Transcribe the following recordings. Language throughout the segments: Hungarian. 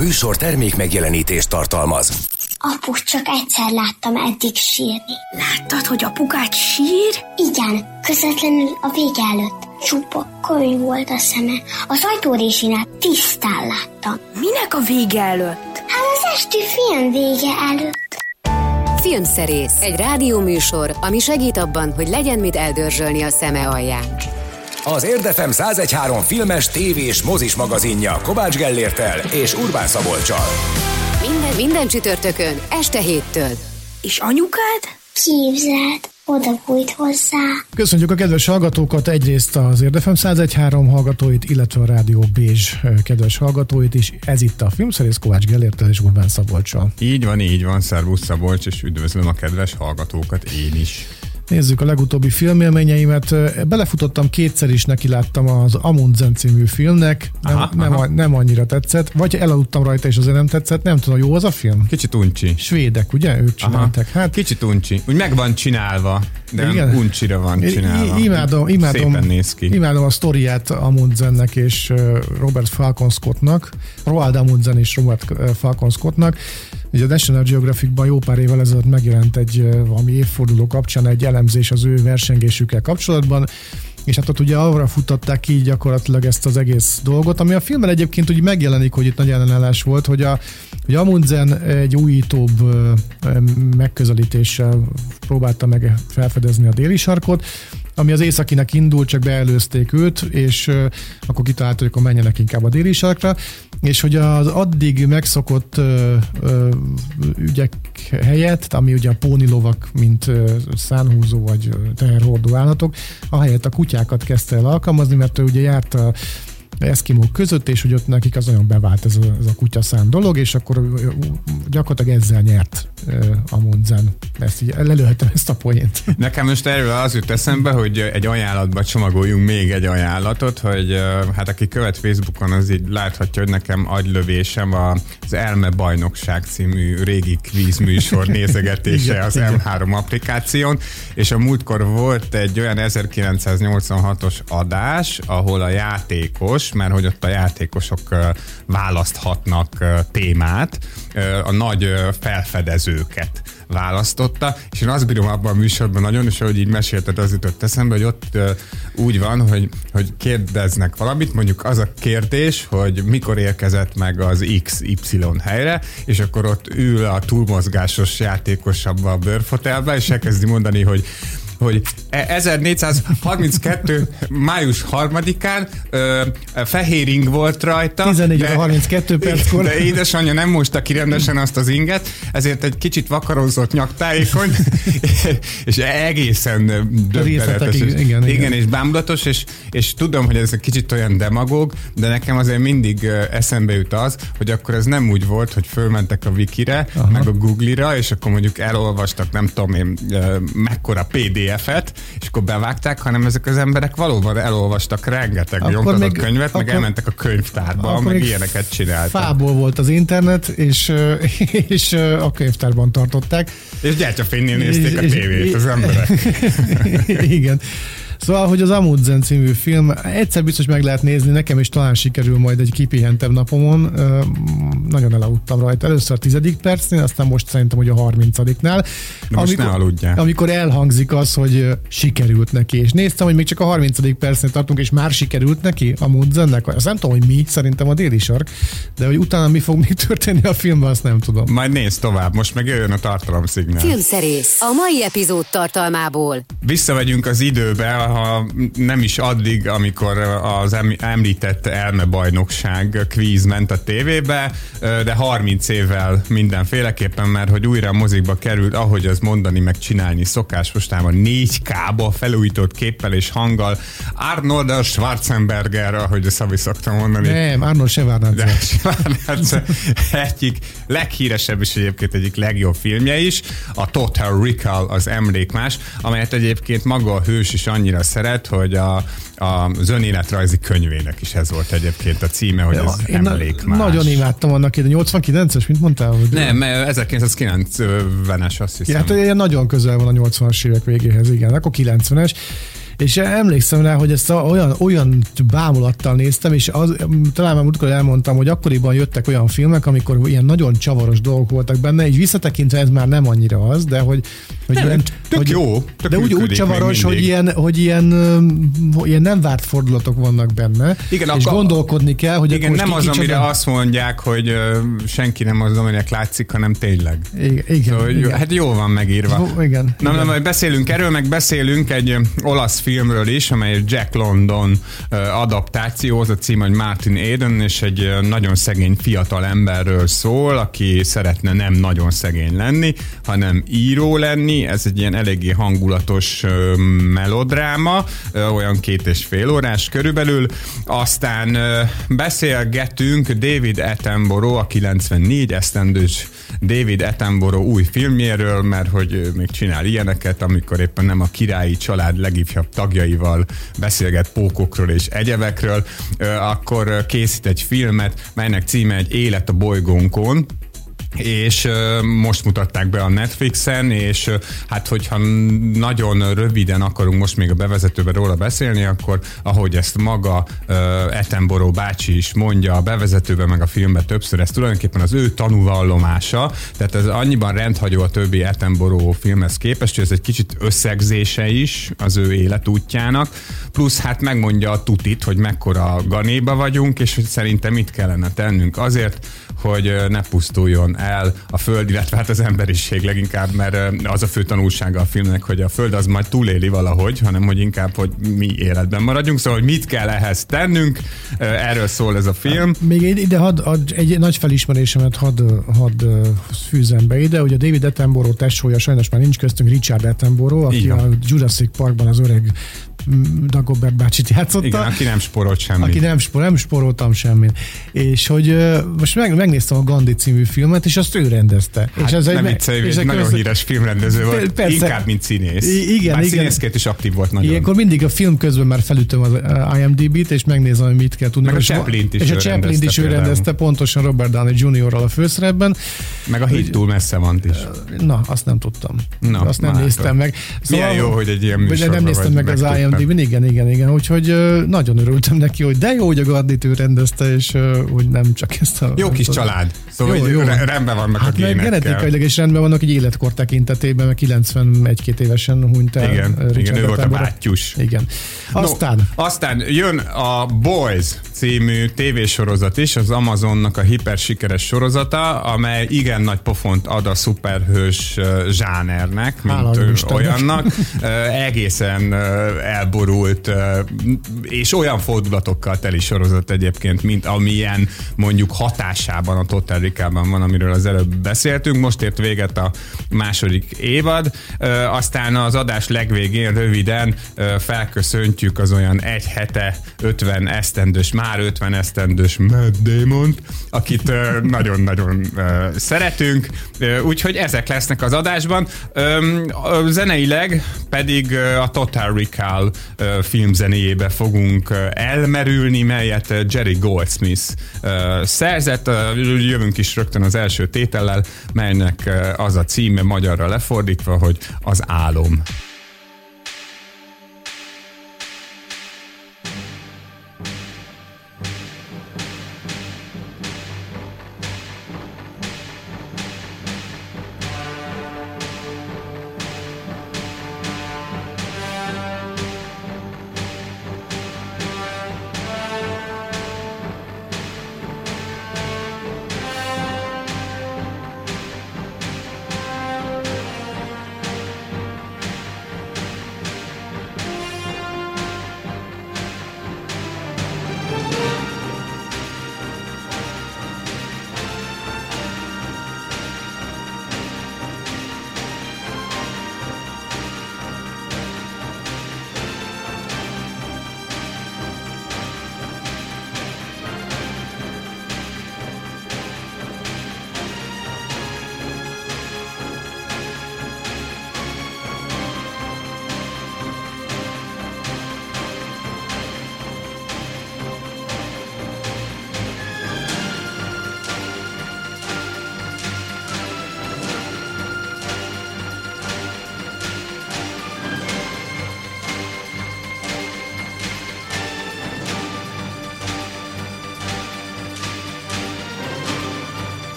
műsor termék megjelenítést tartalmaz. Aput csak egyszer láttam eddig sírni. Láttad, hogy apukát sír? Igen, közvetlenül a vége előtt. Csupa könyv volt a szeme. Az ajtórésinál tisztán láttam. Minek a vége előtt? Hát az esti film vége előtt. Filmszerész, egy rádióműsor, ami segít abban, hogy legyen mit eldörzsölni a szeme alján. Az Érdefem 1013 filmes, tévés, mozis magazinja Kovács Gellértel és Urbán Szabolcsal. Minden, minden csütörtökön, este héttől. És anyukád? Képzeld, oda bújt hozzá. Köszönjük a kedves hallgatókat, egyrészt az Érdefem 1013 hallgatóit, illetve a Rádió Bézs kedves hallgatóit is. Ez itt a filmszerész Kovács Gellértel és Urbán Szabolcsal. Így van, így van, szervusz Szabolcs, és üdvözlöm a kedves hallgatókat én is. Nézzük a legutóbbi filmélményeimet. Belefutottam kétszer is, neki láttam az Amundsen című filmnek. Nem, aha, nem, aha. nem annyira tetszett. Vagy elaludtam rajta, és azért nem tetszett. Nem tudom, jó az a film? Kicsit uncsi. Svédek, ugye? Ők csinálták. Hát, Kicsit uncsi. Úgy meg van csinálva, de igen. uncsira van csinálva. I- imádom, imádom, Szépen néz ki. Imádom a sztoriát Amundsennek és Robert Falcon Scottnak. Roald Amundsen és Robert Falcon Scottnak. Ugye a National Geographicban jó pár évvel ezelőtt megjelent egy valami évforduló kapcsán egy elemzés az ő versengésükkel kapcsolatban, és hát ott ugye arra futották ki gyakorlatilag ezt az egész dolgot, ami a filmben egyébként úgy megjelenik, hogy itt nagy ellenállás volt, hogy, a, hogy Amundsen egy újítóbb megközelítéssel próbálta meg felfedezni a déli sarkot, ami az északinek indult, csak beelőzték őt, és akkor kitalálta, hogy akkor menjenek inkább a déli sarkra, és hogy az addig megszokott uh, uh, ügyek helyett, ami ugye a pónilovak, mint szánhúzó vagy teherhordó állatok, ahelyett a kutyákat kezdte el alkalmazni, mert ő ugye járt a eszkimók között, és hogy ott nekik az olyan bevált ez a, ez a kutyaszán dolog, és akkor gyakorlatilag ezzel nyert a Munzen. Ezt így lelőhetem ezt a poént. Nekem most erről az jut eszembe, hogy egy ajánlatba csomagoljunk még egy ajánlatot, hogy hát aki követ Facebookon, az így láthatja, hogy nekem agylövésem az Elme Bajnokság című régi kvízműsor nézegetése igen, az igen. M3 applikáción, és a múltkor volt egy olyan 1986-os adás, ahol a játékos, mert hogy ott a játékosok választhatnak témát, a nagy felfedezőket választotta, és én azt bírom abban a műsorban nagyon, és ahogy így mesélted, az jutott eszembe, hogy ott úgy van, hogy, hogy kérdeznek valamit, mondjuk az a kérdés, hogy mikor érkezett meg az XY helyre, és akkor ott ül a túlmozgásos játékos abba a bőrfotelbe, és elkezdi mondani, hogy hogy 1432. május 3-án ö, fehér ing volt rajta. 14 de, 32 perckor. De édesanyja nem mosta ki rendesen azt az inget, ezért egy kicsit vakarozott nyaktájékony, és egészen döbbenetes. Igen, igen, igen, és bámulatos, és, és tudom, hogy ez egy kicsit olyan demagóg, de nekem azért mindig eszembe jut az, hogy akkor ez nem úgy volt, hogy fölmentek a Wikire, Aha. meg a Google-ra, és akkor mondjuk elolvastak, nem tudom én, mekkora PDF PDF-et, és akkor bevágták, hanem ezek az emberek valóban elolvastak rengeteg nyomtatott még, könyvet, akkor, meg elmentek a könyvtárba, meg ilyeneket csináltak. Fából volt az internet, és, és a könyvtárban tartották. És gyertyafénynél nézték a tévét az emberek. Igen. Szóval, hogy az Amundsen című film egyszer biztos meg lehet nézni, nekem is talán sikerül majd egy kipihentebb napomon. Nagyon elaludtam rajta. Először a tizedik percnél, aztán most szerintem, hogy a harmincadiknál. most amikor, ne aludjál. Amikor elhangzik az, hogy sikerült neki. És néztem, hogy még csak a 30. percnél tartunk, és már sikerült neki a Mundzennek. Azt nem tudom, hogy mi, szerintem a déli sark, de hogy utána mi fog még történni a filmben, azt nem tudom. Majd nézd tovább, most meg jöjjön a tartalomszignál. Filmszerész a mai epizód tartalmából. Visszamegyünk az időbe, ha nem is addig, amikor az említett elmebajnokság kvíz ment a tévébe, de 30 évvel mindenféleképpen, mert hogy újra a mozikba került, ahogy az mondani, meg csinálni szokás mostában 4K-ba felújított képpel és hanggal Arnold Schwarzenberger, ahogy a Szabi szoktam mondani. Nem, Arnold Schwarzenegger. egyik leghíresebb és egyébként egyik legjobb filmje is, a Total Recall az emlékmás, amelyet egyébként maga a hős is annyira szeret, hogy a, a az önéletrajzi könyvének is ez volt egyébként a címe, hogy ez Én emlékmás. Nagyon imádtam annak, de 89-es, mint mondtál? Hogy Nem, 1990-es azt hiszem. Ja, hát nagyon közel van a 80-as évek végéhez, igen, akkor 90-es És emlékszem rá, hogy ezt olyan, olyan bámulattal néztem, és az, talán már múltkor elmondtam, hogy akkoriban jöttek olyan filmek, amikor ilyen nagyon csavaros dolgok voltak benne, így visszatekintve ez már nem annyira az, de hogy, hogy Nem, ilyen, tök hogy, jó, tök de úgy, úgy csavaros, hogy ilyen, hogy ilyen, ilyen nem várt fordulatok vannak benne, Igen, és akkor- gondolkodni kell, hogy Igen, nem az, amire kicsoda- azt mondják, hogy ö, senki nem az, aminek látszik, hanem tényleg. Igen, igen, Szóval, igen. hát jó van megírva. Jó, igen, Na, na, igen. majd beszélünk erről, meg beszélünk egy olasz filmről is, amely Jack London adaptáció, az a cím, hogy Martin Eden, és egy nagyon szegény fiatal emberről szól, aki szeretne nem nagyon szegény lenni, hanem író lenni. Ez egy ilyen eléggé hangulatos melodráma, olyan két és fél órás körülbelül. Aztán beszélgetünk David Attenborough, a 94 esztendős David Attenborough új filmjéről, mert hogy még csinál ilyeneket, amikor éppen nem a királyi család legifjabb tagjaival beszélget pókokról és egyebekről, akkor készít egy filmet, melynek címe egy Élet a bolygónkon, és most mutatták be a Netflixen, és hát hogyha nagyon röviden akarunk most még a bevezetőben róla beszélni, akkor ahogy ezt maga Attenborough bácsi is mondja a bevezetőben, meg a filmben többször, ez tulajdonképpen az ő tanúvallomása, tehát ez annyiban rendhagyó a többi Attenborough filmhez képest, hogy ez egy kicsit összegzése is az ő életútjának, plusz hát megmondja a tutit, hogy mekkora ganéba vagyunk, és hogy szerintem mit kellene tennünk. Azért, hogy ne pusztuljon el a Föld, illetve hát az emberiség leginkább, mert az a fő tanulsága a filmnek, hogy a Föld az majd túléli valahogy, hanem hogy inkább, hogy mi életben maradjunk, szóval hogy mit kell ehhez tennünk, erről szól ez a film. Még egy- ide had, had, egy nagy felismerésemet hadd had, fűzem be ide, hogy a David Attenborough tesója sajnos már nincs köztünk, Richard Attenborough, aki van. a Jurassic Parkban az öreg Dagobert bácsit játszotta. Igen, aki nem sporolt semmit. Aki nem, spor, nem sporoltam semmit. És hogy most meg, megnéztem a Gandhi című filmet, és azt ő rendezte. Hát és ez nem egy, viccelj, és egy nagyon köz- híres filmrendező volt, Persze. inkább, mint színész. I- igen, Bár igen. színészként is aktív volt nagyon. Ilyenkor mindig a film közben már felütöm az IMDb-t, és megnézem, hogy mit kell tudni. Meg a Chaplin-t is És a rendezte is ő rendezte, pontosan Robert Downey Jr.-ral a főszerepben. Meg a híd túl messze van is. Na, azt nem tudtam. Na, azt nem látod. néztem meg. Szóval- Milyen jó, hogy egy ilyen műsorban nem néztem meg az megtudtam. IMDb-n, igen, igen, igen. Úgyhogy ö, nagyon örültem neki, hogy de jó, hogy a Gardit ő rendezte, és hogy nem csak ezt a... Jó kis család. Szóval Jó, jó, rendben vannak Hát a génekkel. genetikailag is rendben vannak, egy életkor tekintetében, mert 91-2 évesen hunyt el. Igen, Richard igen, ő volt a bátyus. Igen. Aztán, No, aztán jön a Boys című tévésorozat is, az Amazonnak a hipersikeres sorozata, amely igen nagy pofont ad a szuperhős zsánernek, Hála mint Istennek. olyannak. Egészen ö, elborult, ö, és olyan fordulatokkal teli sorozat egyébként, mint amilyen mondjuk hatásában a Total Recall-ban van, amiről az előbb beszéltünk. Most ért véget a második évad, aztán az adás legvégén röviden felköszöntjük az olyan egy hete 50 esztendős, már 50 esztendős Matt damon akit nagyon-nagyon szeretünk, úgyhogy ezek lesznek az adásban. Zeneileg pedig a Total Recall ö, filmzenéjébe fogunk elmerülni, melyet Jerry Goldsmith szerzett. Jövünk is rögtön az első tétellel, melynek az a címe magyarra lefordítva, hogy az álom.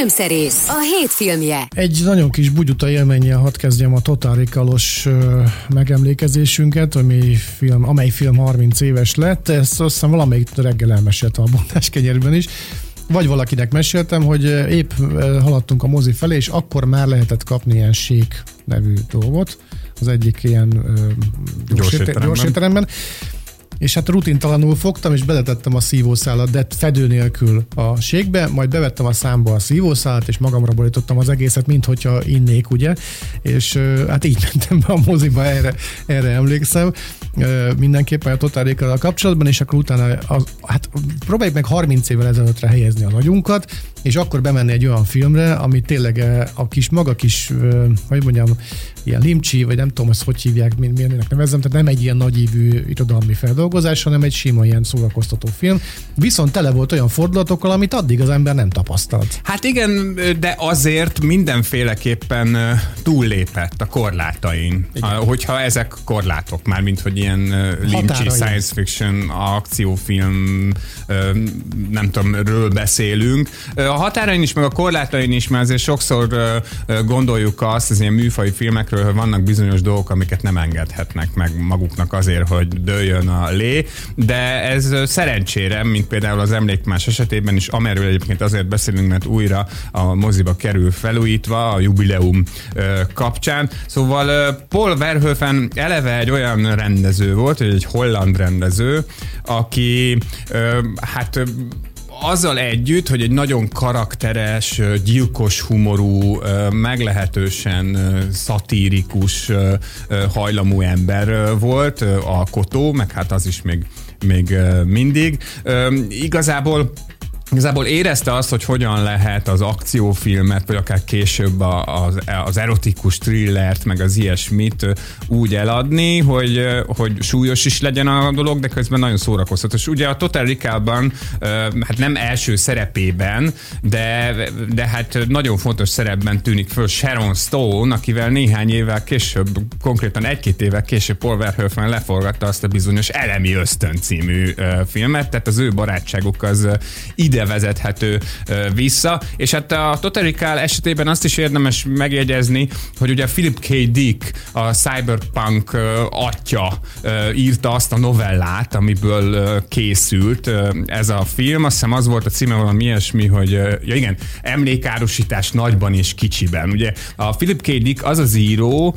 Filmszerész, a hét filmje. Egy nagyon kis bugyuta élménnyel hadd kezdjem a totálikalos megemlékezésünket, ami film, amely film 30 éves lett. Ezt azt hiszem valamelyik reggel elmesélte a bondáskenyerben is. Vagy valakinek meséltem, hogy épp haladtunk a mozi felé, és akkor már lehetett kapni ilyen sék nevű dolgot, az egyik ilyen gyors, gyors, gyors étteremben és hát rutintalanul fogtam, és beletettem a szívószálat, de fedő nélkül a ségbe, majd bevettem a számba a szívószálat, és magamra borítottam az egészet, mint hogyha innék, ugye, és hát így mentem be a moziba, erre, erre emlékszem, mindenképpen a totálékkal kapcsolatban, és akkor utána, az, hát próbáljuk meg 30 évvel ezelőttre helyezni a nagyunkat, és akkor bemenni egy olyan filmre, ami tényleg a kis maga kis, hogy mondjam, ilyen limcsi, vagy nem tudom, azt hogy hívják, milyennek nevezem, tehát nem egy ilyen nagyívű irodalmi feldolgozás, hanem egy sima ilyen szórakoztató film. Viszont tele volt olyan fordulatokkal, amit addig az ember nem tapasztalt. Hát igen, de azért mindenféleképpen túllépett a korlátain. Igen. Hogyha ezek korlátok, már mint hogy ilyen limcsi science fiction akciófilm, nem tudom, ről beszélünk. A határain is, meg a korlátain is, mert azért sokszor gondoljuk azt, az ilyen műfai filmek filmekről vannak bizonyos dolgok, amiket nem engedhetnek meg maguknak azért, hogy dőljön a lé, de ez szerencsére, mint például az emlékmás esetében is, amerről egyébként azért beszélünk, mert újra a moziba kerül felújítva a jubileum kapcsán. Szóval Paul Verhoeven eleve egy olyan rendező volt, hogy egy holland rendező, aki hát azzal együtt, hogy egy nagyon karakteres, gyilkos humorú, meglehetősen szatírikus hajlamú ember volt, a Kotó, meg hát az is még, még mindig. Igazából Igazából érezte azt, hogy hogyan lehet az akciófilmet, vagy akár később az, az erotikus thrillert, meg az ilyesmit úgy eladni, hogy, hogy súlyos is legyen a dolog, de közben nagyon szórakoztató. És ugye a Total Recall-ban, hát nem első szerepében, de, de hát nagyon fontos szerepben tűnik föl Sharon Stone, akivel néhány évvel később, konkrétan egy-két évvel később Paul Verhoeven leforgatta azt a bizonyos Elemi Ösztön című filmet, tehát az ő barátságuk az ide ide vezethető vissza. És hát a Total Recall esetében azt is érdemes megjegyezni, hogy ugye Philip K. Dick, a cyberpunk atya írta azt a novellát, amiből készült ez a film. Azt hiszem az volt a címe valami ilyesmi, hogy ja igen, emlékárusítás nagyban és kicsiben. Ugye a Philip K. Dick az az író,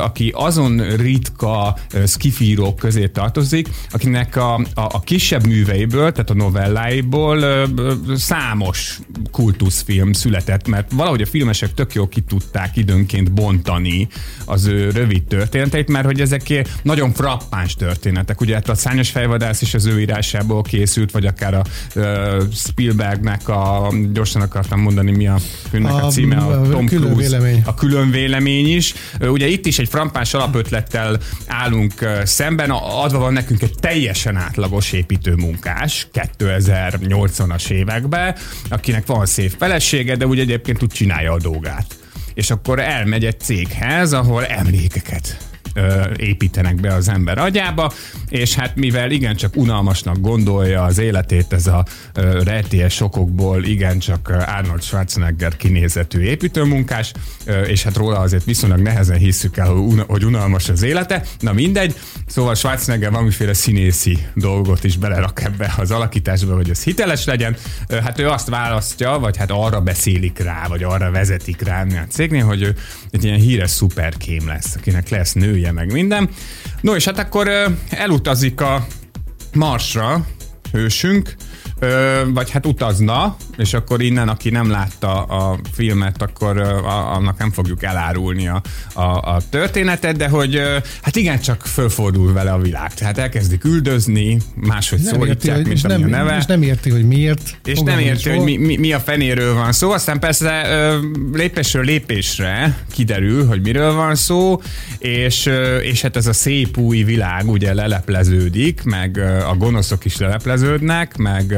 aki azon ritka skifírók közé tartozik, akinek a, a, a kisebb műveiből, tehát a novelláiból számos kultuszfilm született, mert valahogy a filmesek tök jól ki tudták időnként bontani az ő rövid történeteit, mert hogy ezek nagyon frappáns történetek. Ugye hát a Szányos fejvadász is az ő írásából készült, vagy akár a uh, Spielbergnek a, gyorsan akartam mondani, mi a filmnek a, a címe, a, a Tom külön Cruise, vélemény. a külön vélemény is. Ugye itt is egy frappáns alapötlettel állunk szemben, adva van nekünk egy teljesen átlagos építőmunkás, 2080-as 60-as években, akinek van szép felesége, de úgy egyébként úgy csinálja a dolgát. És akkor elmegy egy céghez, ahol emlékeket ö, építenek be az ember agyába, és hát mivel igencsak unalmasnak gondolja az életét ez a ö, rejtélyes sokokból igencsak Arnold Schwarzenegger kinézetű építőmunkás, ö, és hát róla azért viszonylag nehezen hisszük el, hogy unalmas az élete, na mindegy, szóval Schwarzenegger valamiféle színészi dolgot is belerak ebbe az alakításba, hogy ez hiteles legyen, ö, hát ő azt választja, vagy hát arra beszélik rá, vagy arra vezetik rá a cégnél, hogy ő egy ilyen híres szuperkém lesz, akinek lesz nője, hülye, meg minden. No, és hát akkor elutazik a Marsra hősünk, Ö, vagy hát utazna, és akkor innen, aki nem látta a filmet, akkor a, annak nem fogjuk elárulni a, a, a történetet, de hogy hát igen, csak fölfordul vele a világ. Tehát elkezdik üldözni, máshogy nem szólítják, érti, mint nem, a neve. És nem érti, hogy miért. És nem érti, hogy mi, mi, mi a fenéről van szó. Aztán persze lépésről lépésre kiderül, hogy miről van szó, és, és hát ez a szép új világ ugye lelepleződik, meg a gonoszok is lelepleződnek, meg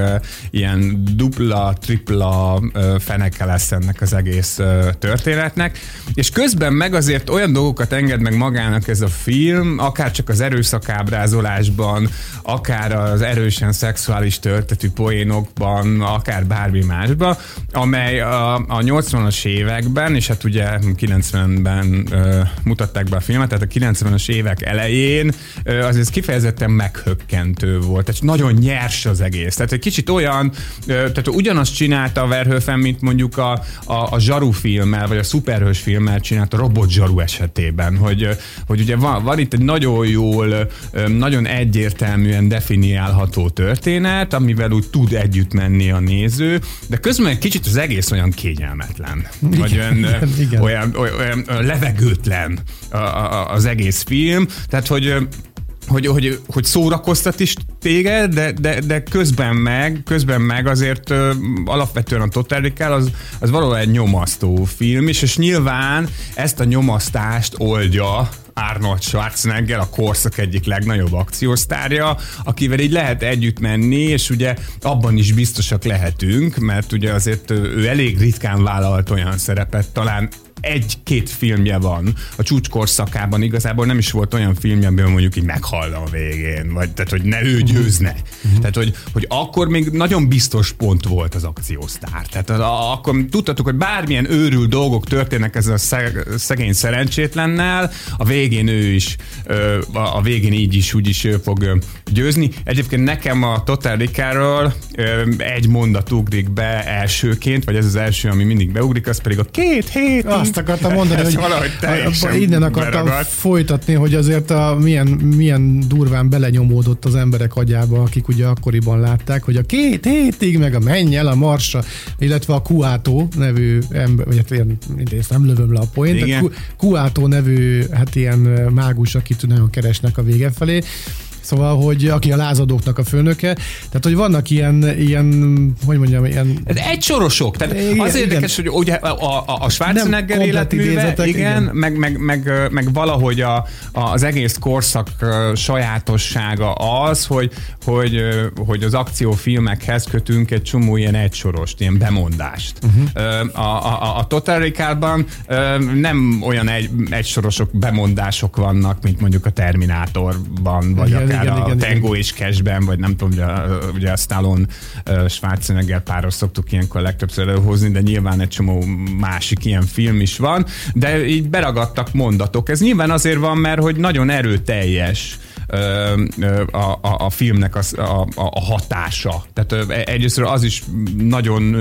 ilyen dupla tripla feneke lesz ennek az egész történetnek, és közben meg azért olyan dolgokat enged meg magának ez a film, akár csak az erőszakábrázolásban, akár az erősen szexuális történetű poénokban, akár bármi másban, amely a, a 80-as években, és hát ugye 90-ben ö, mutatták be a filmet, tehát a 90-as évek elején ö, azért kifejezetten meghökkentő volt, tehát nagyon nyers az egész. Tehát egy kicsit olyan, ö, tehát ugyanazt csinálta a Verhoeven, mint mondjuk a, a, a zsaru filmmel, vagy a szuperhős filmmel csinált a robot zsaru esetében, hogy, hogy ugye van, van itt egy nagyon jól, nagyon egyértelműen definiálható történet, amivel úgy tud együtt menni a néző, de közben egy kicsit az egész olyan kényelmetlen, igen, vagy olyan, igen, igen. Olyan, olyan, olyan levegőtlen az egész film, tehát hogy hogy, hogy, hogy szórakoztat is téged, de, de, de közben meg, közben meg azért ö, alapvetően a Total Recall az, az valóban egy nyomasztó film is, és nyilván ezt a nyomasztást oldja Arnold Schwarzenegger, a korszak egyik legnagyobb akciósztárja, akivel így lehet együtt menni, és ugye abban is biztosak lehetünk, mert ugye azért ő elég ritkán vállalt olyan szerepet, talán egy-két filmje van a csúcskorszakában, igazából nem is volt olyan filmje, amiben mondjuk így meghal a végén, vagy tehát, hogy ne ő győzne. Uh-huh. Tehát, hogy, hogy akkor még nagyon biztos pont volt az akciósztár. Tehát a, akkor tudtatok, hogy bármilyen őrült dolgok történnek ezzel a szegény szerencsétlennel, a végén ő is, a végén így is, úgy is fog győzni. Egyébként nekem a Total Rikáról egy mondat ugrik be elsőként, vagy ez az első, ami mindig beugrik, az pedig a két hét. Azt akartam mondani, hogy innen akartam beragadt. folytatni, hogy azért a, milyen, milyen durván belenyomódott az emberek agyába, akik ugye akkoriban látták, hogy a két hétig meg a menj el a marsra, illetve a Kuátó nevű ember, vagy hát ilyen, ezt nem lövöm le a poént, a Kuátó nevű hát ilyen mágus, akit nagyon keresnek a vége felé, Szóval, hogy aki a lázadóknak a főnöke, tehát, hogy vannak ilyen, ilyen hogy mondjam, ilyen... Ez egy sorosok, tehát igen, az érdekes, igen. hogy ugye a, a, a Schwarzenegger életműve, igen, igen. Meg, meg, meg, meg, valahogy a, az egész korszak sajátossága az, hogy, hogy, hogy az akciófilmekhez kötünk egy csomó ilyen egysorost, ilyen bemondást. Uh-huh. A, a, a Total Recall-ban nem olyan egy, egysorosok bemondások vannak, mint mondjuk a Terminátorban, vagy igen, akár igen, a igen, Tango igen. és Cashben, vagy nem tudom, ugye, ugye a Stallone Schwarzenegger páros szoktuk ilyenkor legtöbbször előhozni, de nyilván egy csomó másik ilyen film is van, de így beragadtak mondatok. Ez nyilván azért van, mert hogy nagyon erőteljes a, a, a filmnek a, a, a hatása. Tehát egyrészt az is nagyon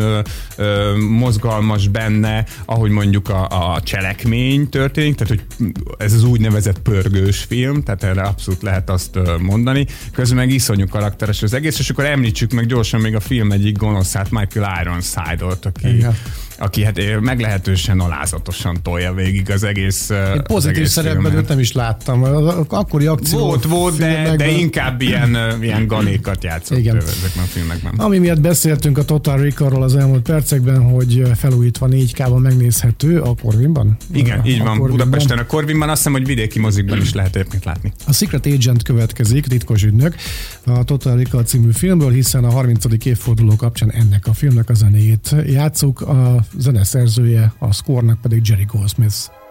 mozgalmas benne, ahogy mondjuk a, a cselekmény történik, tehát hogy ez az úgynevezett pörgős film, tehát erre abszolút lehet azt mondani. Közben meg iszonyú karakteres az egész, és akkor említsük meg gyorsan még a film egyik gonoszát, Michael Ironside-ot, aki, Igen aki hát meglehetősen alázatosan tolja végig az egész Én pozitív szerepben őt nem is láttam. Akkori akció Volt, volt, de, de inkább ilyen, ilyen ganékat játszott Igen. ezekben a filmekben. Ami miatt beszéltünk a Total Recall-ról az elmúlt percekben, hogy felújítva 4K-ban megnézhető a Corvinban. Igen, a, így van. A Budapesten a Corvinban, azt hiszem, hogy vidéki mozikban is lehet egyébként látni. A Secret Agent következik, titkos ügynök, a Total Recall című filmből, hiszen a 30. évforduló kapcsán ennek a filmnek a zenéjét játszuk. A zeneszerzője, a score pedig Jerry Goldsmith.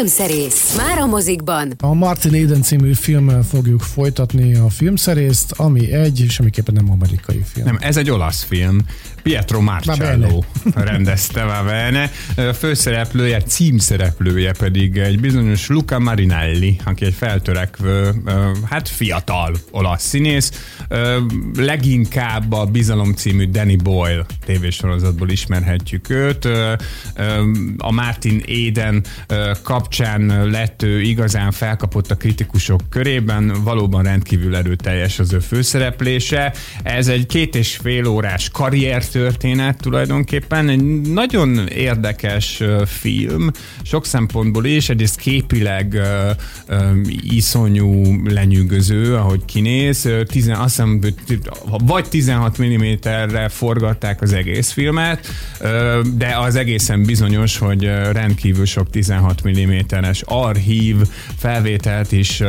Filmszerész. Már a mozikban. A Martin Eden című filmmel fogjuk folytatni a filmszerészt, ami egy, semmiképpen nem amerikai film. Nem, ez egy olasz film. Pietro Marcello rendezte. A főszereplője, címszereplője pedig egy bizonyos Luca Marinelli, aki egy feltörekvő, hát fiatal olasz színész. Leginkább a Bizalom című Danny Boyle tévésorozatból ismerhetjük őt. A Martin Eden kap kapcsán lett ő igazán felkapott a kritikusok körében, valóban rendkívül erőteljes az ő főszereplése. Ez egy két és fél órás karriertörténet tulajdonképpen, egy nagyon érdekes film, sok szempontból is, egyrészt képileg uh, iszonyú lenyűgöző, ahogy kinéz, Tizen, azt hiszem, vagy 16 mm-re forgatták az egész filmet, de az egészen bizonyos, hogy rendkívül sok 16 mm-es archív felvételt is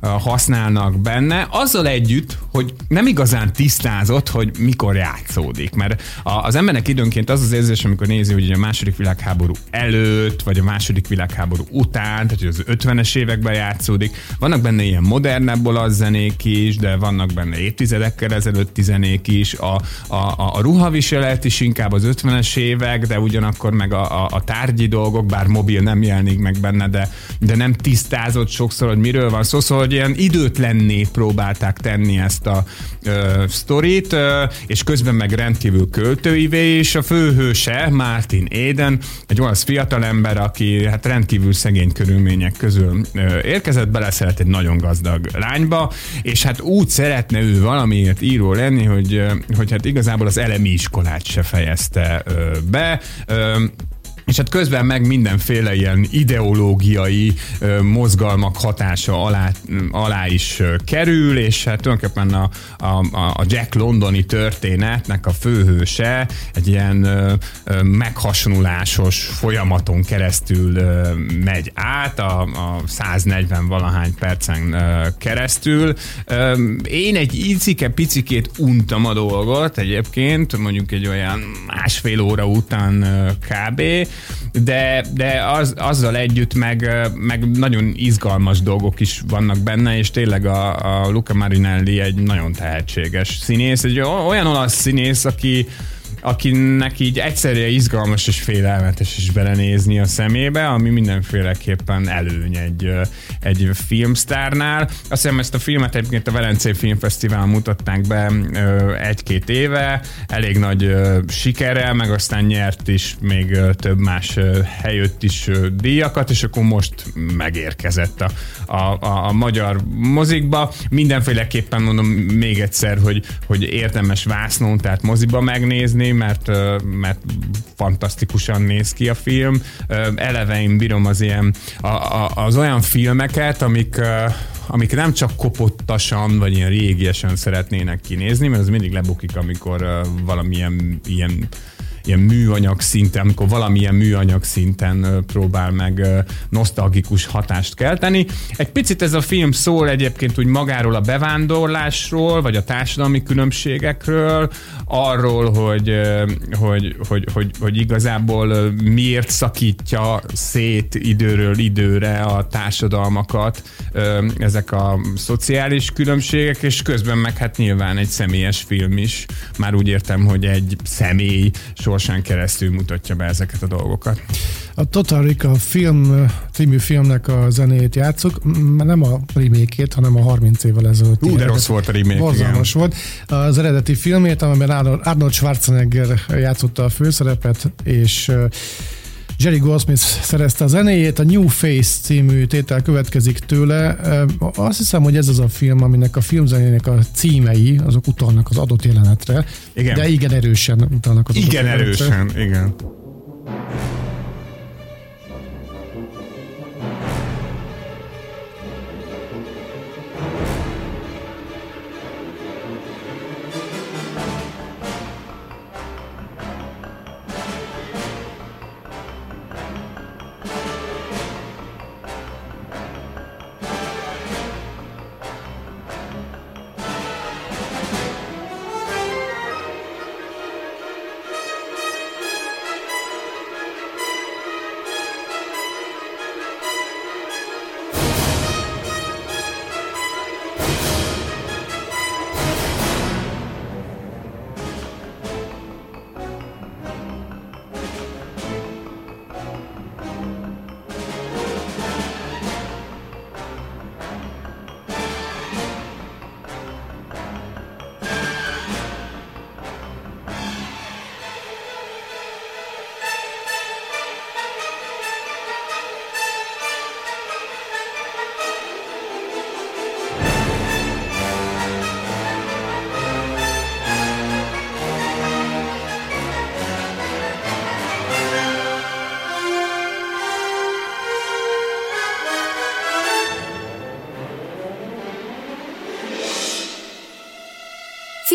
használnak benne, azzal együtt, hogy nem igazán tisztázott, hogy mikor játszódik, mert az embernek időnként az az érzés, amikor nézi, hogy a második világháború előtt, vagy a második világháború után, tehát hogy az 50-es években játszódik. Vannak benne ilyen modernebb olasz zenék is, de vannak benne évtizedekkel ezelőtti zenék is, a, a, a, a ruhaviselet is inkább az 50-es évek, de ugyanakkor meg a, a, a tárgyi dolgok, bár mobil nem jelenik meg benne, de, de nem tisztázott sokszor, hogy miről van szó, szóval hogy ilyen időtlenné próbálták tenni ezt a ö, sztorit, ö, és közben meg rendkívül költőivé is a főhőse, Martin Eden, egy olasz fiatalember, aki hát rendkívül szegény körülmények közül ö, érkezett, beleszeret egy nagyon gazdag lányba, és hát úgy szeretne ő valamiért író lenni, hogy, hogy hát igazából az elemi iskolát se fejezte be. És hát közben meg mindenféle ilyen ideológiai mozgalmak hatása alá, alá is kerül, és hát tulajdonképpen a, a, a Jack Londoni történetnek a főhőse egy ilyen ö, folyamaton keresztül megy át, a, a 140 valahány percen keresztül. Én egy icike-picikét untam a dolgot egyébként, mondjuk egy olyan másfél óra után kb., de, de az, azzal együtt meg, meg nagyon izgalmas dolgok is vannak benne, és tényleg a, a Luca Marinelli egy nagyon tehetséges színész, egy olyan olasz színész, aki akinek így egyszerre izgalmas és félelmetes is belenézni a szemébe, ami mindenféleképpen előny egy, egy filmsztárnál. Azt hiszem ezt a filmet egyébként a Velencei Filmfesztivál mutatták be egy-két éve, elég nagy sikerrel, meg aztán nyert is még több más helyött is díjakat, és akkor most megérkezett a, a, a, a magyar mozikba. Mindenféleképpen mondom még egyszer, hogy, hogy érdemes vásznón, tehát moziba megnézni, mert, mert fantasztikusan néz ki a film. Eleve én bírom az ilyen, a, a, az olyan filmeket, amik amik nem csak kopottasan, vagy ilyen régiesen szeretnének kinézni, mert az mindig lebukik, amikor valamilyen ilyen ilyen műanyag szinten, amikor valamilyen műanyag szinten próbál meg nosztalgikus hatást kelteni. Egy picit ez a film szól egyébként úgy magáról a bevándorlásról, vagy a társadalmi különbségekről, arról, hogy, hogy, hogy, hogy, hogy igazából miért szakítja szét időről időre a társadalmakat ezek a szociális különbségek, és közben meg hát nyilván egy személyes film is. Már úgy értem, hogy egy személy sorsán keresztül mutatja be ezeket a dolgokat. A Total Rica film című filmnek a zenéjét játszuk, nem a remake hanem a 30 évvel ezelőtt. Ú, de rossz volt a remake, Borzalmas volt. Az eredeti filmét, amiben Arnold Schwarzenegger játszotta a főszerepet, és Jerry Goldsmith szerezte a zenéjét, a New Face című tétel következik tőle. Azt hiszem, hogy ez az a film, aminek a filmzenének a címei, azok utalnak az adott jelenetre. Igen. De igen erősen utalnak az igen adott erősen, jelenetre. igen.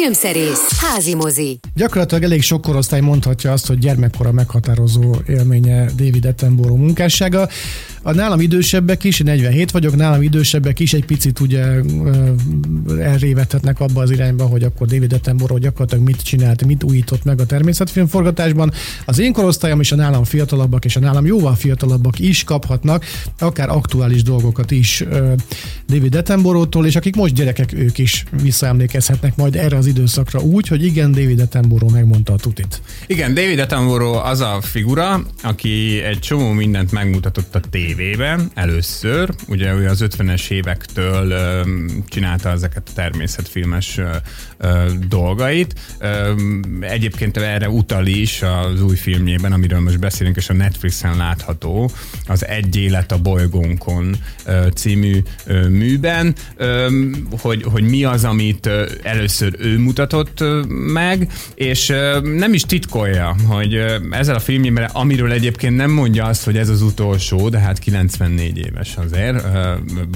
Filmszerész, házi mozi. Gyakorlatilag elég sok korosztály mondhatja azt, hogy gyermekkora meghatározó élménye David Attenborough munkássága. A nálam idősebbek is, 47 vagyok, nálam idősebbek is egy picit ugye elrévethetnek abba az irányba, hogy akkor David Attenborough gyakorlatilag mit csinált, mit újított meg a természetfilm forgatásban. Az én korosztályom és a nálam fiatalabbak és a nálam jóval fiatalabbak is kaphatnak akár aktuális dolgokat is David Attenborough-tól, és akik most gyerekek, ők is visszaemlékezhetnek majd erre az időszakra úgy, hogy igen, David Attenborough megmondta a tutit. Igen, David Attenborough az a figura, aki egy csomó mindent megmutatott a tévében először, ugye ő az 50-es évektől csinálta ezeket a természetfilmes dolgait. Egyébként erre utal is az új filmjében, amiről most beszélünk, és a Netflixen látható, az Egy élet a bolygónkon című műben, hogy, hogy mi az, amit először ő mutatott meg, és nem is titkolja, hogy ezzel a filmjében, amiről egyébként nem mondja azt, hogy ez az utolsó, de hát 94 éves azért,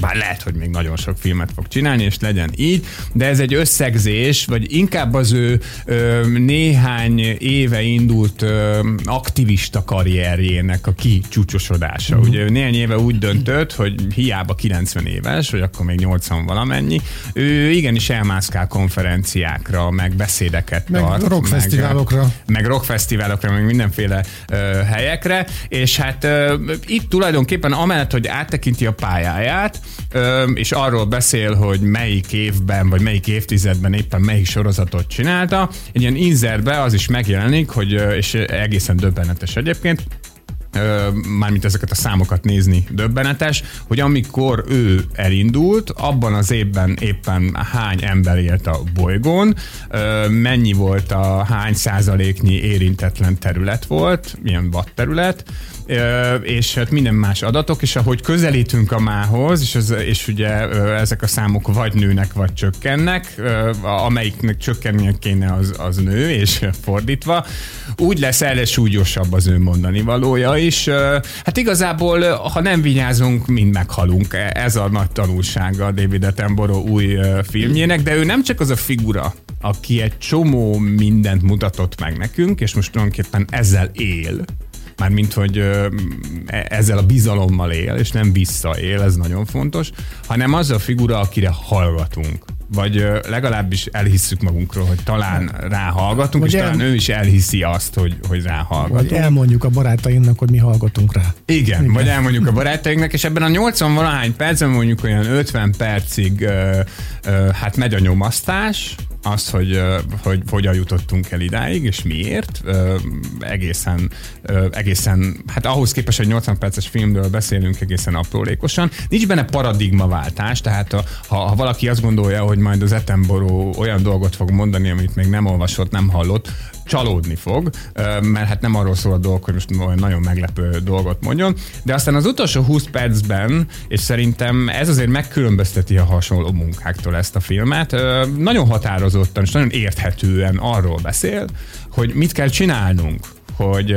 bár lehet, hogy még nagyon sok filmet fog csinálni, és legyen így, de ez egy összegzés, vagy inkább az ő néhány éve indult aktivista karrierjének a kicsúcsosodása. Uh-huh. Ugye néhány éve úgy döntött, hogy hiába 90 éves, vagy akkor még 80 valamennyi, ő igenis elmászkál konferenciákra, meg beszédeket meg tart. rockfesztiválokra. Meg, meg rockfesztiválokra, meg mindenféle ö, helyekre, és hát ö, itt tulajdonképpen amellett, hogy áttekinti a pályáját, ö, és arról beszél, hogy melyik évben, vagy melyik évtizedben éppen melyik sorozatot csinálta, egy ilyen inzerbe az is megjelenik, hogy, és egészen döbbenetes egyébként, mármint ezeket a számokat nézni döbbenetes, hogy amikor ő elindult, abban az évben éppen hány ember élt a bolygón, mennyi volt a hány százaléknyi érintetlen terület volt, milyen watt terület, és hát minden más adatok, és ahogy közelítünk a mához, és, az, és ugye ezek a számok vagy nőnek, vagy csökkennek, amelyiknek csökkennie kéne az, az nő, és fordítva, úgy lesz erre az ő mondani valója is. Hát igazából, ha nem vigyázunk, mind meghalunk. Ez a nagy tanulsága David Attenborough új filmjének, de ő nem csak az a figura, aki egy csomó mindent mutatott meg nekünk, és most tulajdonképpen ezzel él, mármint hogy e, ezzel a bizalommal él, és nem visszaél, ez nagyon fontos, hanem az a figura, akire hallgatunk vagy legalábbis elhisszük magunkról, hogy talán ráhallgatunk, vagy és el... talán ő is elhiszi azt, hogy, hogy ráhallgatunk. Vagy elmondjuk a barátainknak, hogy mi hallgatunk rá. Igen, Igen. vagy elmondjuk a barátainknak, és ebben a 80 valahány percben mondjuk olyan 50 percig hát megy a nyomasztás, az, hogy, hogy hogyan jutottunk el idáig, és miért. Egészen, egészen, hát ahhoz képest, hogy 80 perces filmről beszélünk egészen aprólékosan. Nincs benne paradigmaváltás, tehát ha, ha valaki azt gondolja, hogy majd az Etenboró olyan dolgot fog mondani, amit még nem olvasott, nem hallott, csalódni fog, mert hát nem arról szól a dolog, hogy most nagyon meglepő dolgot mondjon, de aztán az utolsó 20 percben, és szerintem ez azért megkülönbözteti a hasonló munkáktól ezt a filmet, nagyon határozottan és nagyon érthetően arról beszél, hogy mit kell csinálnunk, hogy,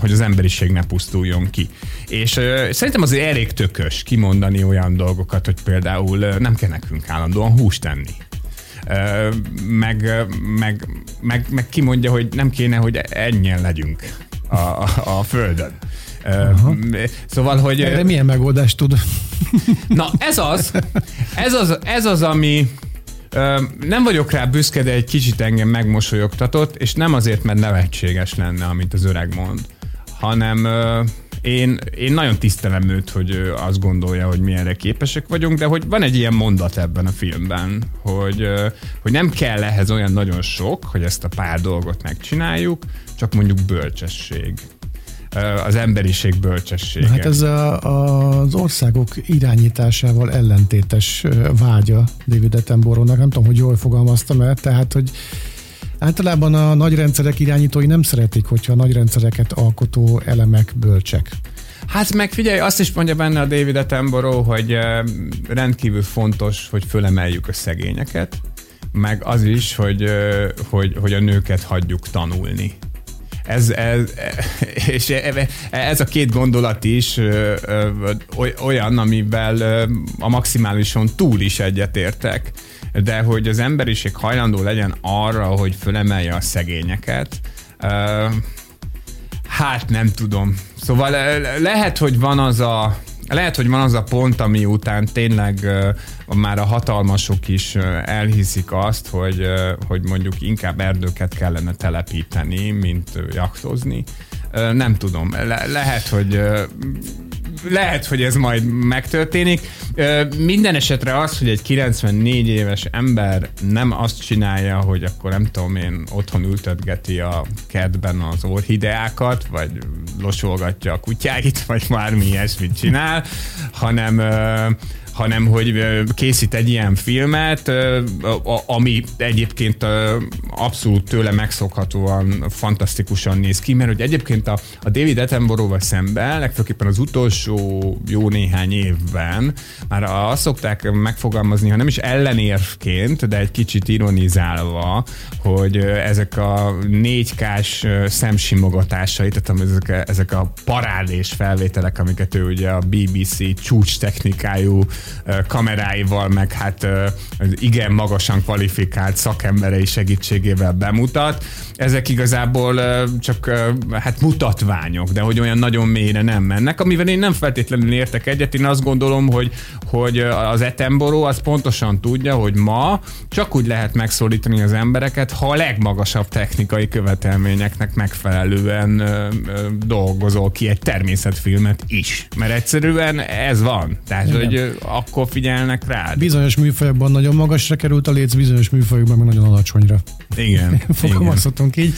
hogy az emberiség ne pusztuljon ki. És szerintem azért elég tökös kimondani olyan dolgokat, hogy például nem kell nekünk állandóan húst tenni meg, meg, meg, meg kimondja, hogy nem kéne, hogy ennyien legyünk a, a, a Földön. Aha. Szóval, hogy... Erre milyen megoldást tud? Na, ez az, ez az, ez az ami nem vagyok rá büszke, de egy kicsit engem megmosolyogtatott, és nem azért, mert nevetséges lenne, amit az öreg mond, hanem én, én nagyon tisztelem őt, hogy azt gondolja, hogy mi erre képesek vagyunk, de hogy van egy ilyen mondat ebben a filmben, hogy, hogy nem kell ehhez olyan nagyon sok, hogy ezt a pár dolgot megcsináljuk, csak mondjuk bölcsesség az emberiség bölcsessége. Hát ez a, a, az országok irányításával ellentétes vágya David Attenborough-nak. Nem tudom, hogy jól fogalmaztam el, tehát, hogy Általában a nagy rendszerek irányítói nem szeretik, hogyha a nagy rendszereket alkotó elemek bölcsek. Hát meg figyelj, azt is mondja benne a David Attenborough, hogy rendkívül fontos, hogy fölemeljük a szegényeket, meg az is, hogy, hogy, hogy a nőket hagyjuk tanulni. Ez, ez, és ez a két gondolat is olyan, amivel a maximálison túl is egyetértek, de hogy az emberiség hajlandó legyen arra, hogy fölemelje a szegényeket, hát nem tudom. Szóval lehet, hogy van az a lehet, hogy van az a pont, ami után tényleg uh, már a hatalmasok is uh, elhiszik azt, hogy, uh, hogy mondjuk inkább erdőket kellene telepíteni, mint uh, jaktozni. Uh, nem tudom. Le- lehet, hogy uh, lehet, hogy ez majd megtörténik. Minden esetre az, hogy egy 94 éves ember nem azt csinálja, hogy akkor nem tudom én, otthon ültetgeti a kertben az orhideákat, vagy losolgatja a kutyáit, vagy bármi ilyesmit csinál, hanem hanem hogy készít egy ilyen filmet, ami egyébként abszolút tőle megszokhatóan fantasztikusan néz ki, mert hogy egyébként a, a David Attenborough-val szemben, legfőképpen az utolsó jó néhány évben már azt szokták megfogalmazni, ha nem is ellenérvként, de egy kicsit ironizálva, hogy ezek a 4K-s szemsimogatásai, tehát ezek, ezek a parádés felvételek, amiket ő ugye a BBC csúcs technikájú kameráival, meg hát igen magasan kvalifikált szakemberei segítségével bemutat. Ezek igazából csak hát mutatványok, de hogy olyan nagyon mélyre nem mennek, amivel én nem feltétlenül értek egyet. Én azt gondolom, hogy, hogy az Etemboró az pontosan tudja, hogy ma csak úgy lehet megszólítani az embereket, ha a legmagasabb technikai követelményeknek megfelelően dolgozol ki egy természetfilmet is. Mert egyszerűen ez van. Tehát, Igen. hogy akkor figyelnek rá. Bizonyos műfajokban nagyon magasra került a léc, bizonyos műfajokban meg nagyon alacsonyra. Igen. Fogalmazhatunk így.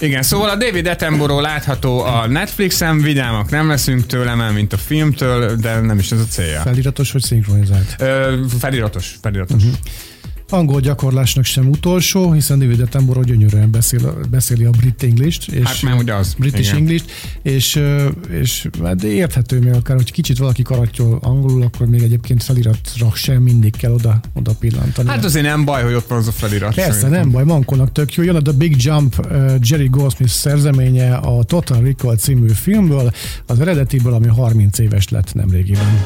Igen, szóval a David Attenborough látható a Netflixen, vidámak nem leszünk tőle, mint a filmtől, de nem is ez a célja. Feliratos vagy szinkronizált? Ö, feliratos, feliratos. Uh-huh angol gyakorlásnak sem utolsó, hiszen David Attenborough gyönyörűen beszél, beszéli a brit english és hát már ugye az. British Igen. English, és, és hát érthető még akár, hogy kicsit valaki karattyol angolul, akkor még egyébként feliratra sem mindig kell oda, oda pillantani. Hát azért nem baj, hogy ott van az a felirat. Persze, szerintem. nem baj, Mankolnak tök jó. Jön a The Big Jump uh, Jerry Goldsmith szerzeménye a Total Recall című filmből, az eredetiből, ami 30 éves lett nemrégiben.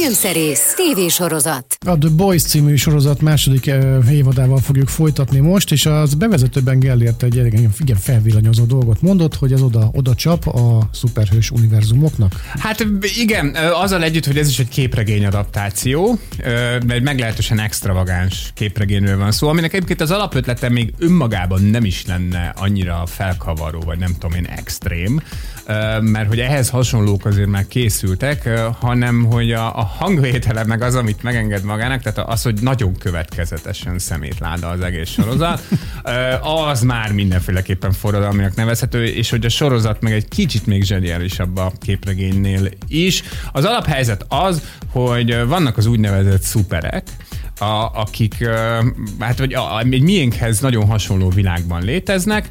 Filmszerész, tévésorozat. A The Boys című sorozat második eh, évadával fogjuk folytatni most, és az bevezetőben Gellért egy igen, igen felvillanyozó dolgot mondott, hogy ez oda, oda csap a szuperhős univerzumoknak. Hát igen, azzal együtt, hogy ez is egy képregény adaptáció, egy meglehetősen extravagáns képregényről van szó, aminek egyébként az alapötlete még önmagában nem is lenne annyira felkavaró, vagy nem tudom én, extrém, mert hogy ehhez hasonlók azért már készültek, hanem hogy a, a hangvétele meg az, amit megenged magának, tehát az, hogy nagyon következetesen szemétláda az egész sorozat, az már mindenféleképpen forradalminak nevezhető, és hogy a sorozat meg egy kicsit még zseniálisabb a képregénynél is. Az alaphelyzet az, hogy vannak az úgynevezett szuperek, a, akik hát vagy a, egy miénkhez nagyon hasonló világban léteznek.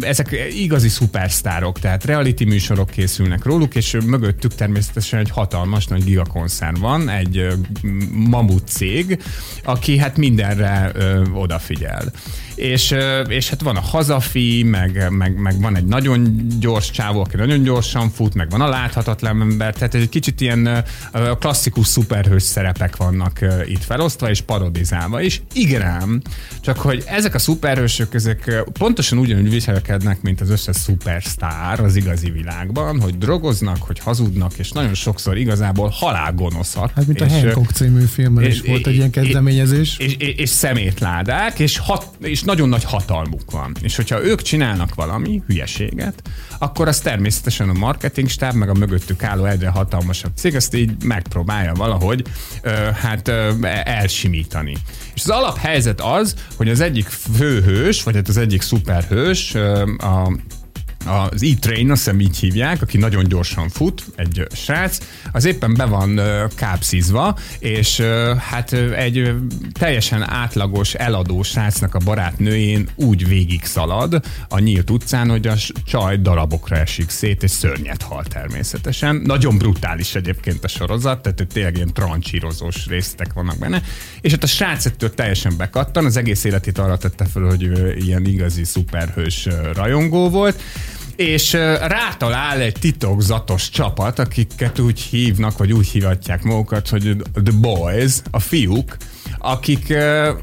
Ezek igazi szupersztárok, tehát reality műsorok készülnek róluk, és mögöttük természetesen egy hatalmas nagy gigakonszern van, egy mamut cég, aki hát mindenre odafigyel és, és hát van a hazafi, meg, meg, meg van egy nagyon gyors csávó, aki nagyon gyorsan fut, meg van a láthatatlan ember, tehát egy kicsit ilyen klasszikus szuperhős szerepek vannak itt felosztva és parodizálva is. Igen ám, csak hogy ezek a szuperhősök, ezek pontosan ugyanúgy viselkednek, mint az összes szupersztár az igazi világban, hogy drogoznak, hogy hazudnak, és nagyon sokszor igazából halálgonoszak. Hát mint és, a Hancock című filmben is volt egy ilyen kezdeményezés. És, és, és szemétládák, és, hat, és nagyon nagy hatalmuk van. És hogyha ők csinálnak valami hülyeséget, akkor az természetesen a marketing stáb, meg a mögöttük álló egyre hatalmasabb cég ezt így megpróbálja valahogy ö, hát ö, elsimítani. És az alaphelyzet az, hogy az egyik főhős, vagy hát az egyik szuperhős, ö, a az E-Train, azt hiszem így hívják, aki nagyon gyorsan fut, egy srác, az éppen be van kápszizva, és hát egy teljesen átlagos, eladó srácnak a barátnőjén úgy végig szalad a nyílt utcán, hogy a csaj darabokra esik szét, és szörnyet hal természetesen. Nagyon brutális egyébként a sorozat, tehát tényleg ilyen trancsírozós résztek vannak benne, és hát a srác ettől teljesen bekattan, az egész életét arra tette fel, hogy ilyen igazi szuperhős rajongó volt, és rátalál egy titokzatos csapat, akiket úgy hívnak, vagy úgy hívatják magukat, hogy The Boys, a fiúk, akik,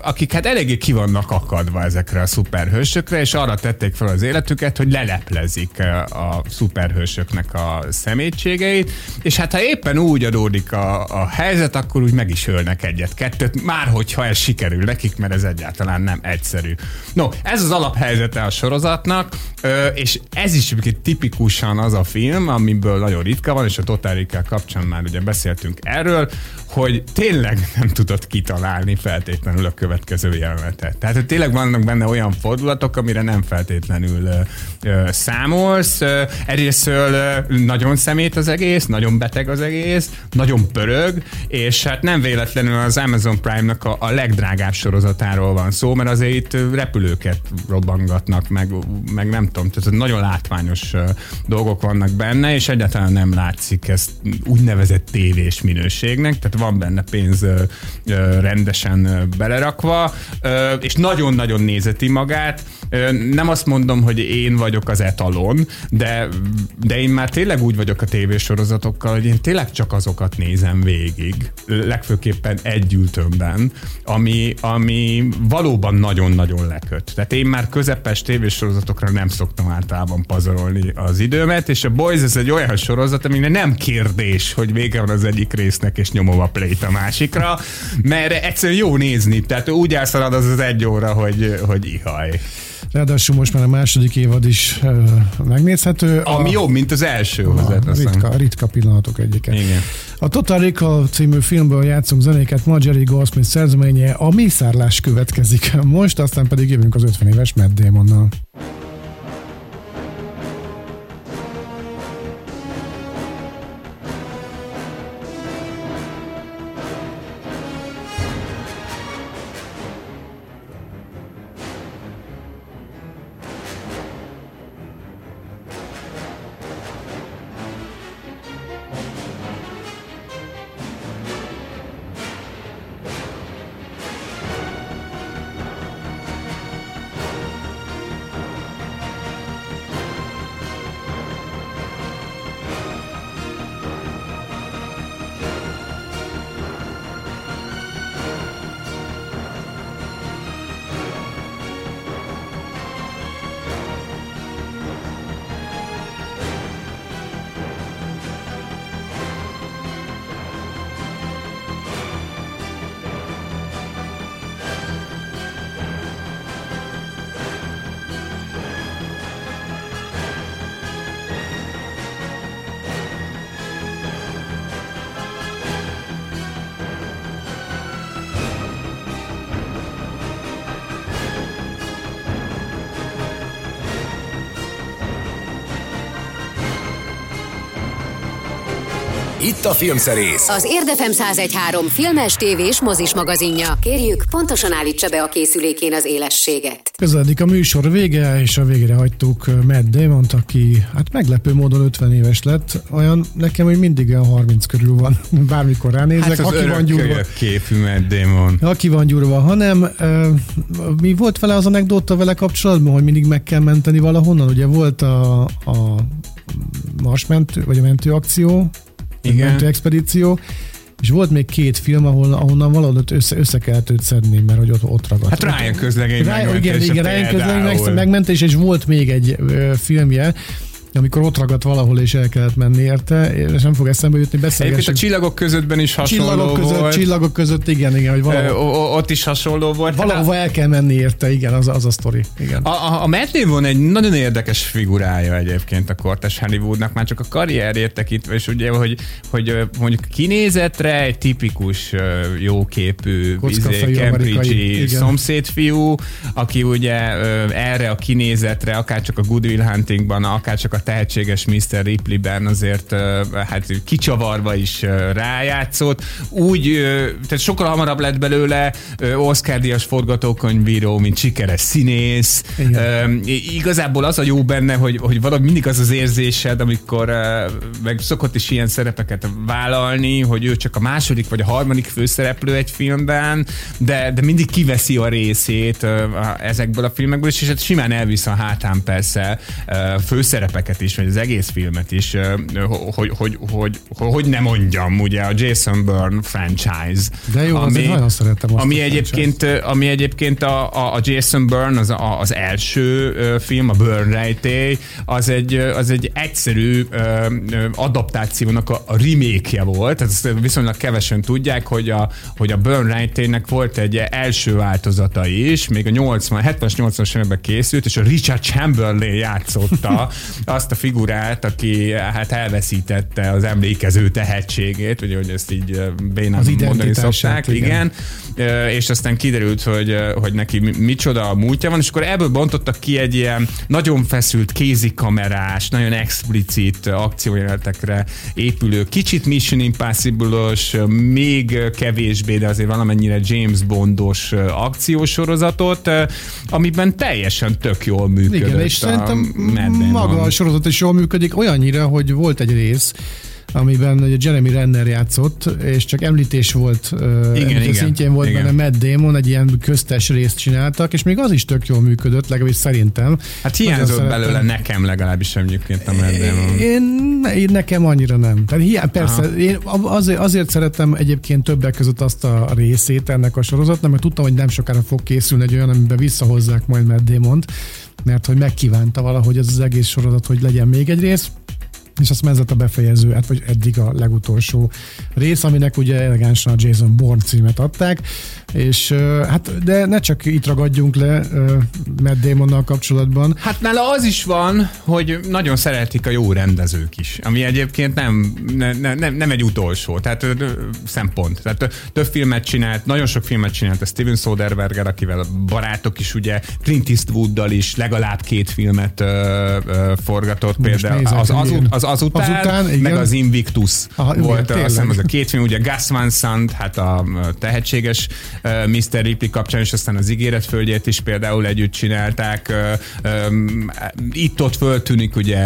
akik hát eléggé ki vannak akadva ezekre a szuperhősökre, és arra tették fel az életüket, hogy leleplezik a szuperhősöknek a szemétségeit, és hát ha éppen úgy adódik a, a helyzet, akkor úgy meg is ölnek egyet-kettőt, már hogyha ez sikerül nekik, mert ez egyáltalán nem egyszerű. No, ez az alaphelyzete a sorozatnak, és ez is tipikusan az a film, amiből nagyon ritka van, és a Recall kapcsán már ugye beszéltünk erről, hogy tényleg nem tudott kitalálni feltétlenül a következő jelenetet. Tehát hogy tényleg vannak benne olyan fordulatok, amire nem feltétlenül ö, ö, számolsz. Egyrésztől nagyon szemét az egész, nagyon beteg az egész, nagyon pörög, és hát nem véletlenül az Amazon Prime-nak a, a legdrágább sorozatáról van szó, mert azért itt repülőket robbangatnak, meg, meg nem tudom, tehát nagyon látványos dolgok vannak benne, és egyáltalán nem látszik ezt úgynevezett tévés minőségnek, tehát van benne pénz rendesen belerakva, és nagyon-nagyon nézeti magát. Nem azt mondom, hogy én vagyok az etalon, de, de én már tényleg úgy vagyok a tévésorozatokkal, hogy én tényleg csak azokat nézem végig, legfőképpen egy ültőmben, ami, ami valóban nagyon-nagyon leköt. Tehát én már közepes tévésorozatokra nem szoktam általában pazarolni az időmet, és a Boys ez egy olyan sorozat, ami nem kérdés, hogy vége van az egyik résznek, és nyomom a play a másikra, mert egyszerűen jó nézni, tehát úgy elszalad az az egy óra, hogy, hogy ihaj. Ráadásul most már a második évad is uh, megnézhető. Ami a, jobb, mint az első. A, ritka, ritka pillanatok egyike. Igen. A Total Recall című filmből játszunk zenéket, ma Jerry Goldsmith szerzeménye, a mészárlás következik most, aztán pedig jövünk az 50 éves Matt Damonnal. Itt a filmszerész. Az Érdefem 1013 filmes, tévés, mozis magazinja. Kérjük, pontosan állítsa be a készülékén az élességet. Közeledik a műsor vége, és a végére hagytuk Matt damon aki hát meglepő módon 50 éves lett. Olyan nekem, hogy mindig olyan 30 körül van, bármikor ránézek. Hát az aki van gyúrva, képű Matt Damon. aki van gyúrva, hanem uh, mi volt vele az anekdóta vele kapcsolatban, hogy mindig meg kell menteni valahonnan? Ugye volt a, a marsmentő, vagy a mentőakció, Igen. expedíció, és volt még két film, ahol, ahonnan valahogy össze, össze kellett őt szedni, mert hogy ott, ott ragadt. Hát Ryan közlegény Ryan, igen, igen, Ryan közlegény megmentés, és volt még egy ö, filmje, amikor ott ragadt valahol, és el kellett menni érte, és nem fog eszembe jutni, Egyébként a csillagok közöttben is hasonló Csillagok között, volt. csillagok között, igen, igen, hogy valahol, ott is hasonló volt. Hát valahova el kell menni érte, igen, az, az a sztori. Igen. A, a, a Matt Damon egy nagyon érdekes figurája egyébként a kortes Hollywoodnak, már csak a karrierjét tekintve, és ugye, hogy, hogy mondjuk kinézetre egy tipikus jóképű izé, igen. szomszédfiú, aki ugye erre a kinézetre, akár csak a Good Will Huntingban, akár csak a tehetséges Mr. Ripleyben azért hát kicsavarva is rájátszott. Úgy, tehát sokkal hamarabb lett belőle Oscar-díjas forgatókönyvíró, mint sikeres színész. Igen. Igazából az a jó benne, hogy, hogy valahogy mindig az az érzésed, amikor meg szokott is ilyen szerepeket vállalni, hogy ő csak a második vagy a harmadik főszereplő egy filmben, de, de mindig kiveszi a részét a- ezekből a filmekből, és hát simán elvisz a hátán persze ö, főszerepeket is, vagy az egész filmet is, hogy, hogy, hogy, hogy ne mondjam, ugye a Jason Bourne franchise. De jó, azért nagyon szeretem azt ami a egyébként, ami egyébként a, a, a Jason Bourne, az, a, az első film, a Bourne rejtély, az egy, az egy egyszerű adaptációnak a, a remake-je volt, ezt viszonylag kevesen tudják, hogy a, hogy a Bourne rejtélynek volt egy első változata is, még a 80, 70-es, 80-as években készült, és a Richard Chamberlain játszotta azt a figurát, aki hát elveszítette az emlékező tehetségét, ugye, hogy ezt így bénán Az mondani szokták, igen. igen. És aztán kiderült, hogy, hogy neki mi- micsoda a múltja van, és akkor ebből bontottak ki egy ilyen nagyon feszült kézikamerás, nagyon explicit akciójelenetekre épülő, kicsit Mission Impossible-os, ö, még kevésbé, de azért valamennyire James Bondos akciósorozatot, amiben teljesen tök jól működött Igen, és a szerintem maga a sorozat is jól működik, olyannyira, hogy volt egy rész, amiben Jeremy Renner játszott, és csak említés volt, igen, igen, szintjén volt igen. benne Matt Damon, egy ilyen köztes részt csináltak, és még az is tök jól működött, legalábbis szerintem. Hát hiányzott belőle nekem legalábbis egyébként a Matt Damon. Én, én nekem annyira nem. Tehát hiá, persze, Aha. én azért, azért szerettem egyébként többek között azt a részét ennek a sorozatnak, mert tudtam, hogy nem sokára fog készülni egy olyan, amiben visszahozzák majd Matt Damon-t, mert hogy megkívánta valahogy ez az egész sorozat, hogy legyen még egy rész, és azt ez a befejező, hát vagy eddig a legutolsó rész, aminek ugye elegánsan a Jason Bourne címet adták, és hát de ne csak itt ragadjunk le Matt Damonnal kapcsolatban, Hát nála az is van, hogy nagyon szeretik a jó rendezők is, ami egyébként nem, ne, ne, nem, nem egy utolsó, tehát szempont. Tehát több filmet csinált, nagyon sok filmet csinált a Steven Soderbergh, akivel barátok is ugye Clint Eastwooddal is legalább két filmet ö, ö, forgatott, Most például nézek, az, az, igen. az, azután, Azután, igen. meg az Invictus Aha, igen, volt, azt hiszem, az a két film, ugye Gus Van Sant, hát a tehetséges Mr. Ripley kapcsán, és aztán az ígéretföldjét is például együtt csinálták. Itt-ott föltűnik ugye,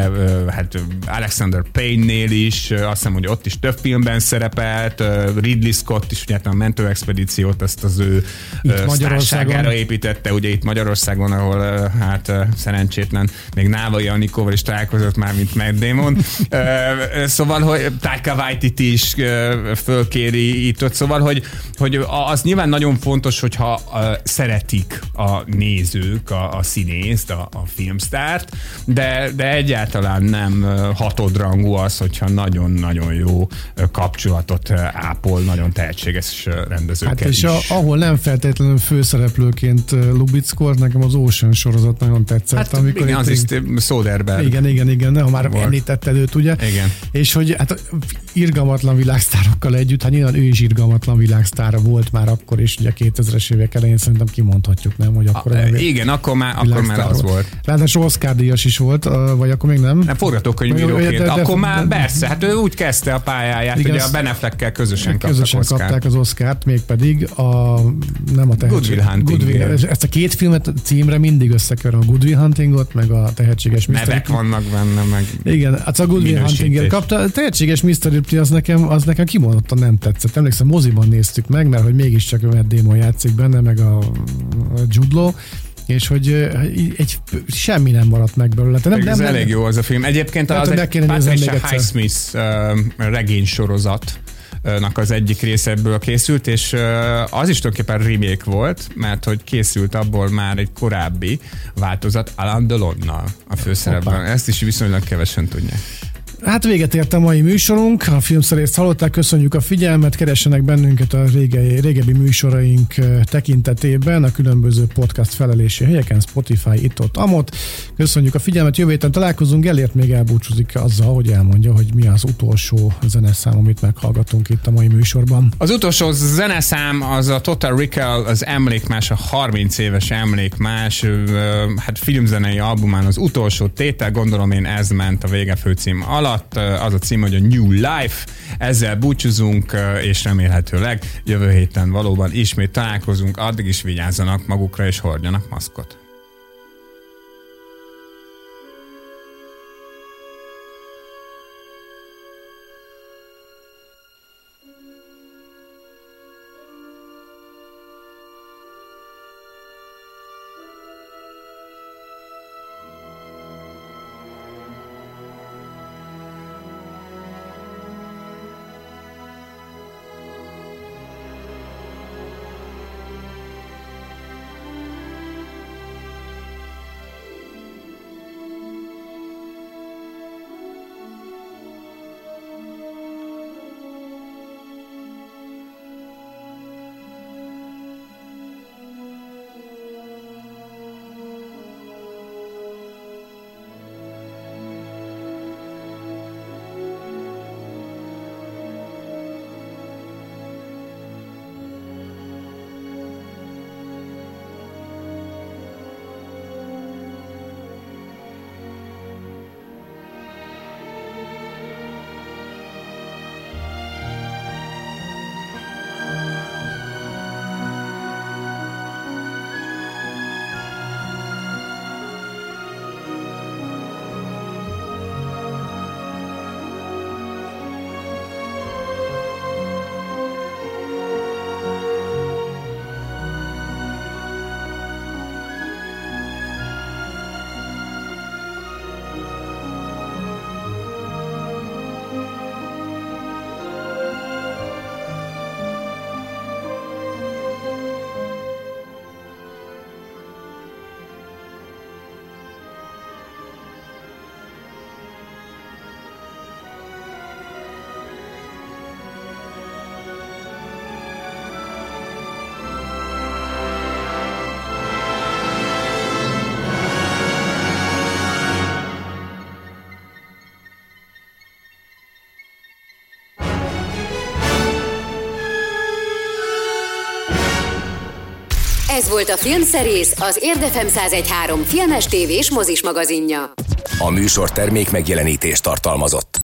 hát Alexander Payne-nél is, azt hiszem, hogy ott is több filmben szerepelt, Ridley Scott is, ugye hát a mentőexpedíciót, ezt az ő sztárságára építette, ugye itt Magyarországon, ahol hát szerencsétlen még Návai Anikóval is találkozott már, mint Matt Damon. Szóval, hogy Taika Waititi is fölkéri itt ott, szóval, hogy, hogy az nyilván nagyon fontos, hogyha ö, szeretik a nézők a, a színészt, a, a filmstárt, de, de egyáltalán nem hatodrangú az, hogyha nagyon-nagyon jó kapcsolatot ápol, nagyon tehetséges rendezőkkel Hát és is. a, ahol nem feltétlenül főszereplőként uh, Lubickort, nekem az Ocean sorozat nagyon tetszett. Hát amikor igen, az is Soderbergh. igen, igen, igen, ha már Volt. említetted előtt, ugye? Igen. És hogy hát irgalmatlan világsztárokkal együtt, hát nyilván ő is irgalmatlan világsztára volt már akkor, és ugye 2000-es évek elején szerintem kimondhatjuk, nem? Hogy akkor A, igen, akkor már, akkor már az volt. Ráadásul Oscar díjas is volt, vagy akkor még nem? Nem, forgatókönyvíróként. Akkor már persze, hát ő úgy kezdte a pályáját, hogy a Beneflekkel közösen, közösen kaptak kapták az Oscárt, mégpedig a nem a tehetség, Good Will Hunting. Good Will, ezt a két filmet címre mindig összekever a Good Will Huntingot, meg a tehetséges Mr. Nevek vannak benne, meg Igen, hát a Good Will Huntingért kapta. A tehetséges Mr. Ripley az nekem, az nekem kimondottan nem tetszett. Emlékszem, moziban néztük meg, mert hogy mégiscsak Matt Damon játszik benne, meg a, a Judlo, és hogy egy, semmi nem maradt meg belőle. Nem, nem, ez nem, elég jó az a film. Egyébként az egy Patricia Highsmith uh, regény sorozat, az egyik része ebből készült, és az is tulajdonképpen remake volt, mert hogy készült abból már egy korábbi változat Alan Delonnal a főszerepben. Ezt is viszonylag kevesen tudják. Hát véget ért a mai műsorunk, a filmszerészt hallották, köszönjük a figyelmet, keressenek bennünket a rége, régebbi műsoraink tekintetében, a különböző podcast felelési helyeken, Spotify, itt ott, amott. Köszönjük a figyelmet, jövő héten találkozunk, elért még elbúcsúzik azzal, hogy elmondja, hogy mi az utolsó zeneszám, amit meghallgatunk itt a mai műsorban. Az utolsó zeneszám az a Total Recall, az emlékmás, a 30 éves emlékmás, hát filmzenei albumán az utolsó tétel, gondolom én ez ment a vége főcím alatt alatt. Az a cím, hogy a New Life. Ezzel búcsúzunk, és remélhetőleg jövő héten valóban ismét találkozunk. Addig is vigyázzanak magukra, és hordjanak maszkot. Ez volt a Filmszerész, az Érdefem 1013 filmes tévés mozis magazinja. A műsor termék megjelenítést tartalmazott.